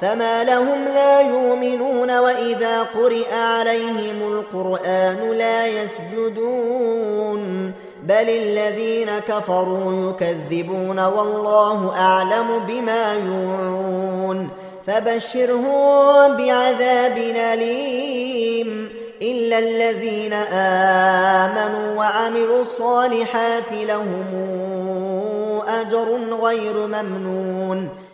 فما لهم لا يؤمنون وإذا قرئ عليهم القرآن لا يسجدون بل الذين كفروا يكذبون والله أعلم بما يوعون فبشرهم بعذاب أليم إلا الذين آمنوا وعملوا الصالحات لهم أجر غير ممنون